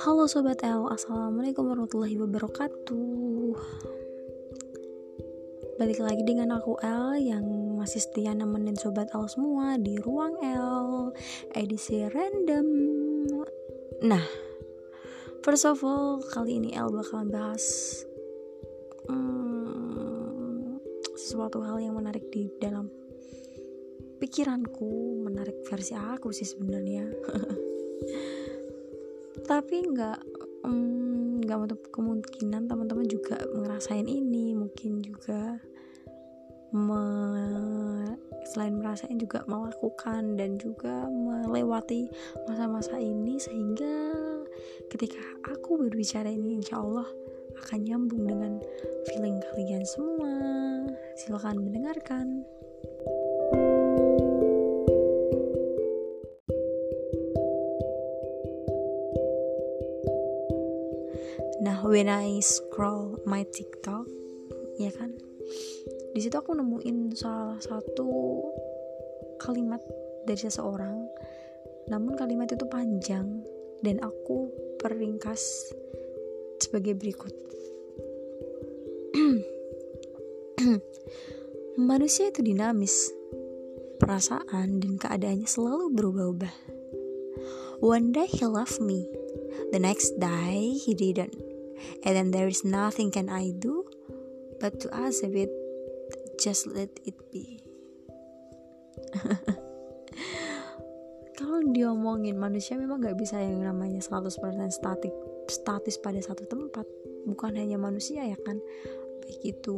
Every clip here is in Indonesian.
Halo Sobat L, Assalamualaikum warahmatullahi wabarakatuh. Balik lagi dengan aku L yang masih setia nemenin Sobat L semua di Ruang L Edisi random. Nah, first of all, kali ini L bakalan bahas hmm, Sesuatu hal yang menarik di dalam pikiranku Menarik versi aku sih sebenarnya tapi nggak nggak um, menutup kemungkinan teman-teman juga ngerasain ini. Mungkin juga me, selain merasain juga melakukan dan juga melewati masa-masa ini. Sehingga ketika aku berbicara ini insya Allah akan nyambung dengan feeling kalian semua. Silahkan mendengarkan when I scroll my TikTok, ya kan, di situ aku nemuin salah satu kalimat dari seseorang. Namun kalimat itu panjang dan aku peringkas sebagai berikut. Manusia itu dinamis, perasaan dan keadaannya selalu berubah-ubah. One day he loved me, the next day he didn't and then there is nothing can I do but to accept it. Just let it be. Kalau diomongin manusia memang gak bisa yang namanya 100% statik statis pada satu tempat. Bukan hanya manusia ya kan. Baik itu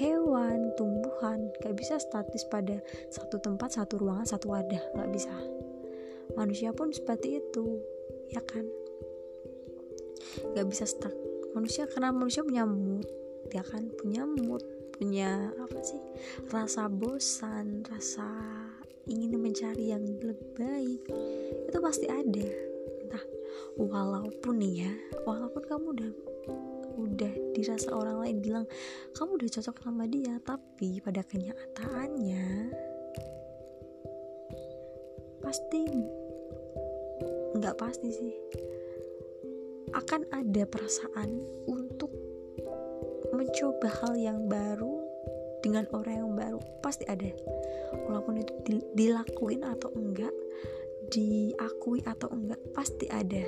hewan tumbuhan gak bisa statis pada satu tempat satu ruangan satu wadah. Gak bisa. Manusia pun seperti itu ya kan gak bisa stuck. Manusia karena manusia punya mood ya kan? Punya mood punya apa sih? Rasa bosan rasa ingin mencari yang lebih baik. Itu pasti ada. Entah walaupun nih ya walaupun kamu udah udah dirasa orang lain bilang kamu udah cocok sama dia tapi pada kenyataannya pasti nggak pasti sih akan ada perasaan untuk mencoba hal yang baru dengan orang yang baru. Pasti ada. Walaupun itu dilakuin atau enggak diakui atau enggak pasti ada.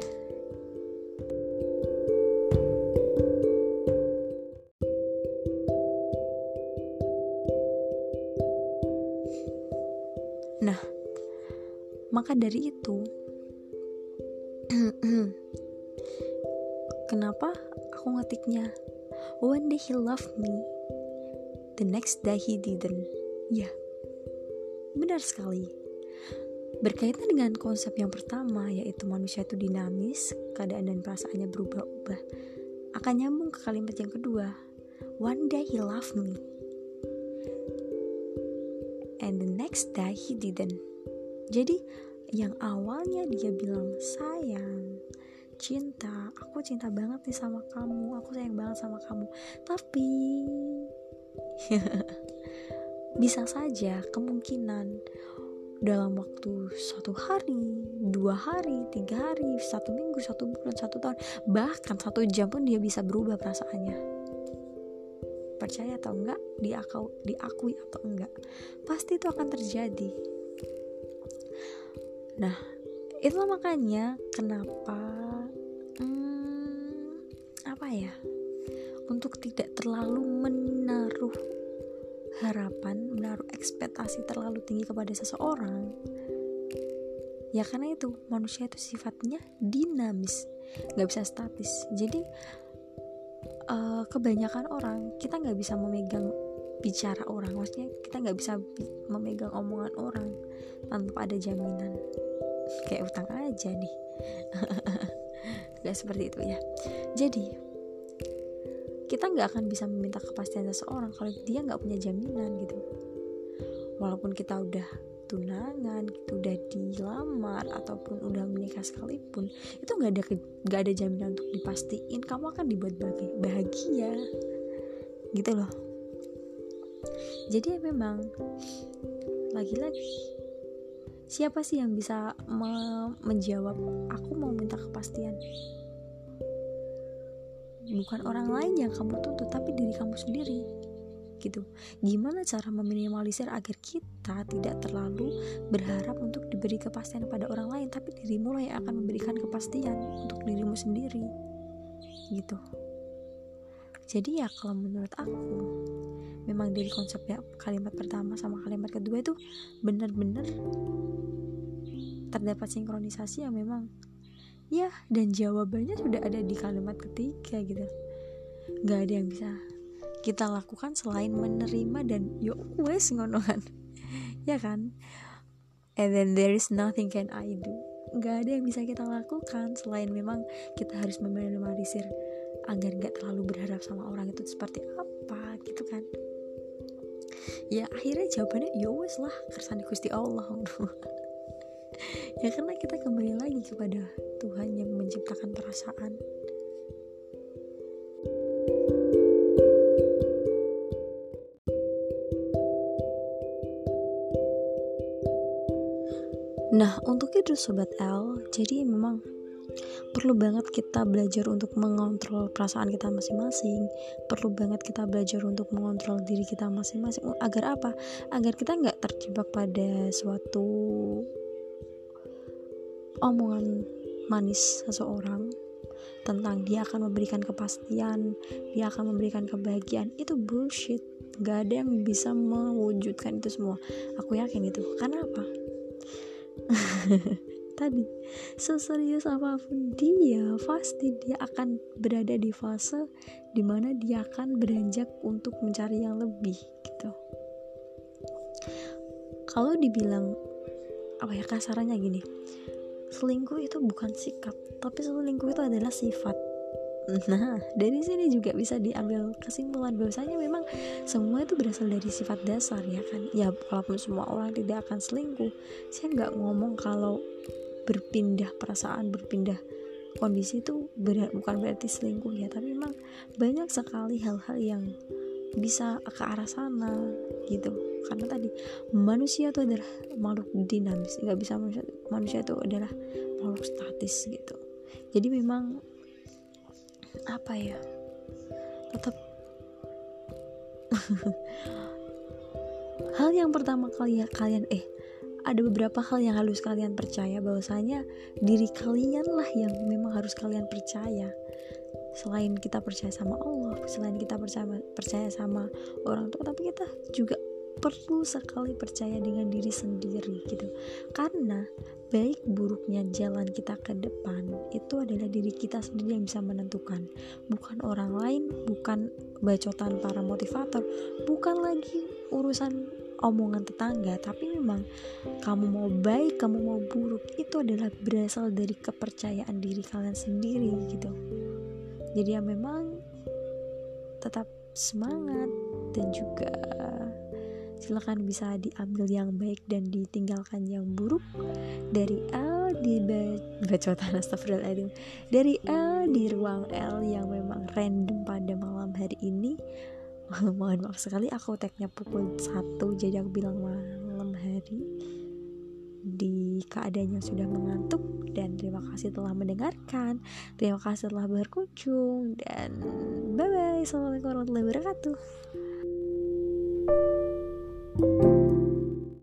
Nah maka dari itu Kenapa aku ngetiknya? One day he loved me? The next day he didn't. Ya, benar sekali. Berkaitan dengan konsep yang pertama Yaitu manusia itu dinamis Keadaan dan perasaannya berubah-ubah Akan nyambung ke kalimat yang kedua. One day he loved me. And the next day he didn't. Jadi yang awalnya dia bilang sayang cinta aku cinta banget nih sama kamu aku sayang banget sama kamu tapi bisa saja kemungkinan dalam waktu satu hari, dua hari, tiga hari, satu minggu, satu bulan, satu tahun, bahkan satu jam pun dia bisa berubah perasaannya. Percaya atau enggak, diakui, diakui atau enggak, pasti itu akan terjadi. Nah, itulah makanya kenapa ya untuk tidak terlalu menaruh harapan menaruh ekspektasi terlalu tinggi kepada seseorang ya karena itu manusia itu sifatnya dinamis nggak bisa statis. Jadi uh, kebanyakan orang kita nggak bisa memegang bicara orang maksudnya kita nggak bisa memegang omongan orang tanpa ada jaminan kayak utang aja nih. Gak seperti itu ya. Jadi kita nggak akan bisa meminta kepastian seseorang kalau dia nggak punya jaminan gitu. Walaupun kita udah tunangan gitu udah dilamar ataupun udah menikah sekalipun itu nggak ada nggak ada jaminan untuk dipastiin. Kamu akan dibuat bahagia. Gitu loh. Jadi ya memang lagi-lagi siapa sih yang bisa me menjawab aku mau minta kepastian. Bukan orang lain yang kamu tuntut tapi diri kamu sendiri gitu. Gimana cara meminimalisir agar kita tidak terlalu berharap untuk diberi kepastian pada orang lain tapi dirimu lah yang akan memberikan kepastian untuk dirimu sendiri gitu jadi ya kalau menurut aku memang dari konsepnya kalimat pertama sama kalimat kedua itu benar-benar terdapat sinkronisasi yang memang ya dan jawabannya sudah ada di kalimat ketiga gitu. Nggak ada yang bisa kita lakukan selain menerima dan yo wes ngono kan. Ya kan? And then there is nothing can I do. Nggak ada yang bisa kita lakukan selain memang kita harus meminimalisir agar nggak terlalu berharap sama orang itu seperti apa gitu kan? Ya akhirnya jawabannya yo wes lah kersane gusti Allah. Ya karena kita kembali lagi kepada Tuhan yang menciptakan perasaan. Nah, untuk itu sobat L, jadi memang perlu banget kita belajar untuk mengontrol perasaan kita masing-masing. Perlu banget kita belajar untuk mengontrol diri kita masing-masing. Agar apa? Agar kita nggak terjebak pada suatu omongan manis seseorang tentang dia akan memberikan kepastian, dia akan memberikan kebahagiaan. Itu bullshit. Gak ada yang bisa mewujudkan itu semua. Aku yakin itu. Karena apa? tadi. Seserius apa pun dia pasti dia akan berada di fase di mana dia akan beranjak untuk mencari yang lebih gitu. Kalau dibilang apa ya kasarannya gini. Selingkuh itu bukan sikap tapi selingkuh itu adalah sifat. Nah, dari sini juga bisa diambil kesimpulan bahwasanya memang semua itu berasal dari sifat dasar ya kan. Ya walaupun semua orang tidak akan selingkuh, saya nggak ngomong kalau berpindah perasaan, berpindah kondisi itu ber bukan berarti selingkuh ya, tapi memang banyak sekali hal-hal yang bisa ke arah sana gitu. Karena tadi manusia itu adalah makhluk dinamis, nggak bisa manusia, manusia itu adalah makhluk statis gitu. Jadi memang apa ya tetap hal yang pertama kali ya kalian eh ada beberapa hal yang harus kalian percaya bahwasanya diri kalian lah yang memang harus kalian percaya. Selain kita percaya sama Allah selain kita percaya percaya sama orang tua tapi kita juga perlu sekali percaya dengan diri sendiri gitu. Karena baik buruknya jalan kita ke depan itu adalah diri kita sendiri yang bisa menentukan. Bukan orang lain bukan bacotan para motivator bukan lagi urusan omongan tetangga tapi memang kamu mau baik kamu mau buruk itu adalah berasal dari kepercayaan diri kalian sendiri gitu. Jadi ya memang tetap semangat dan juga silahkan bisa diambil yang baik dan ditinggalkan yang buruk dari L di bacotan astagfirullahaladzim dari L di ruang L yang memang random pada malam hari ini mohon maaf sekali aku tagnya pukul 1 jadi aku bilang malam hari di keadaan yang sudah mengantuk dan terima kasih telah mendengarkan. Terima kasih telah berkunjung dan bye bye assalamualaikum warahmatullahi wabarakatuh. thank you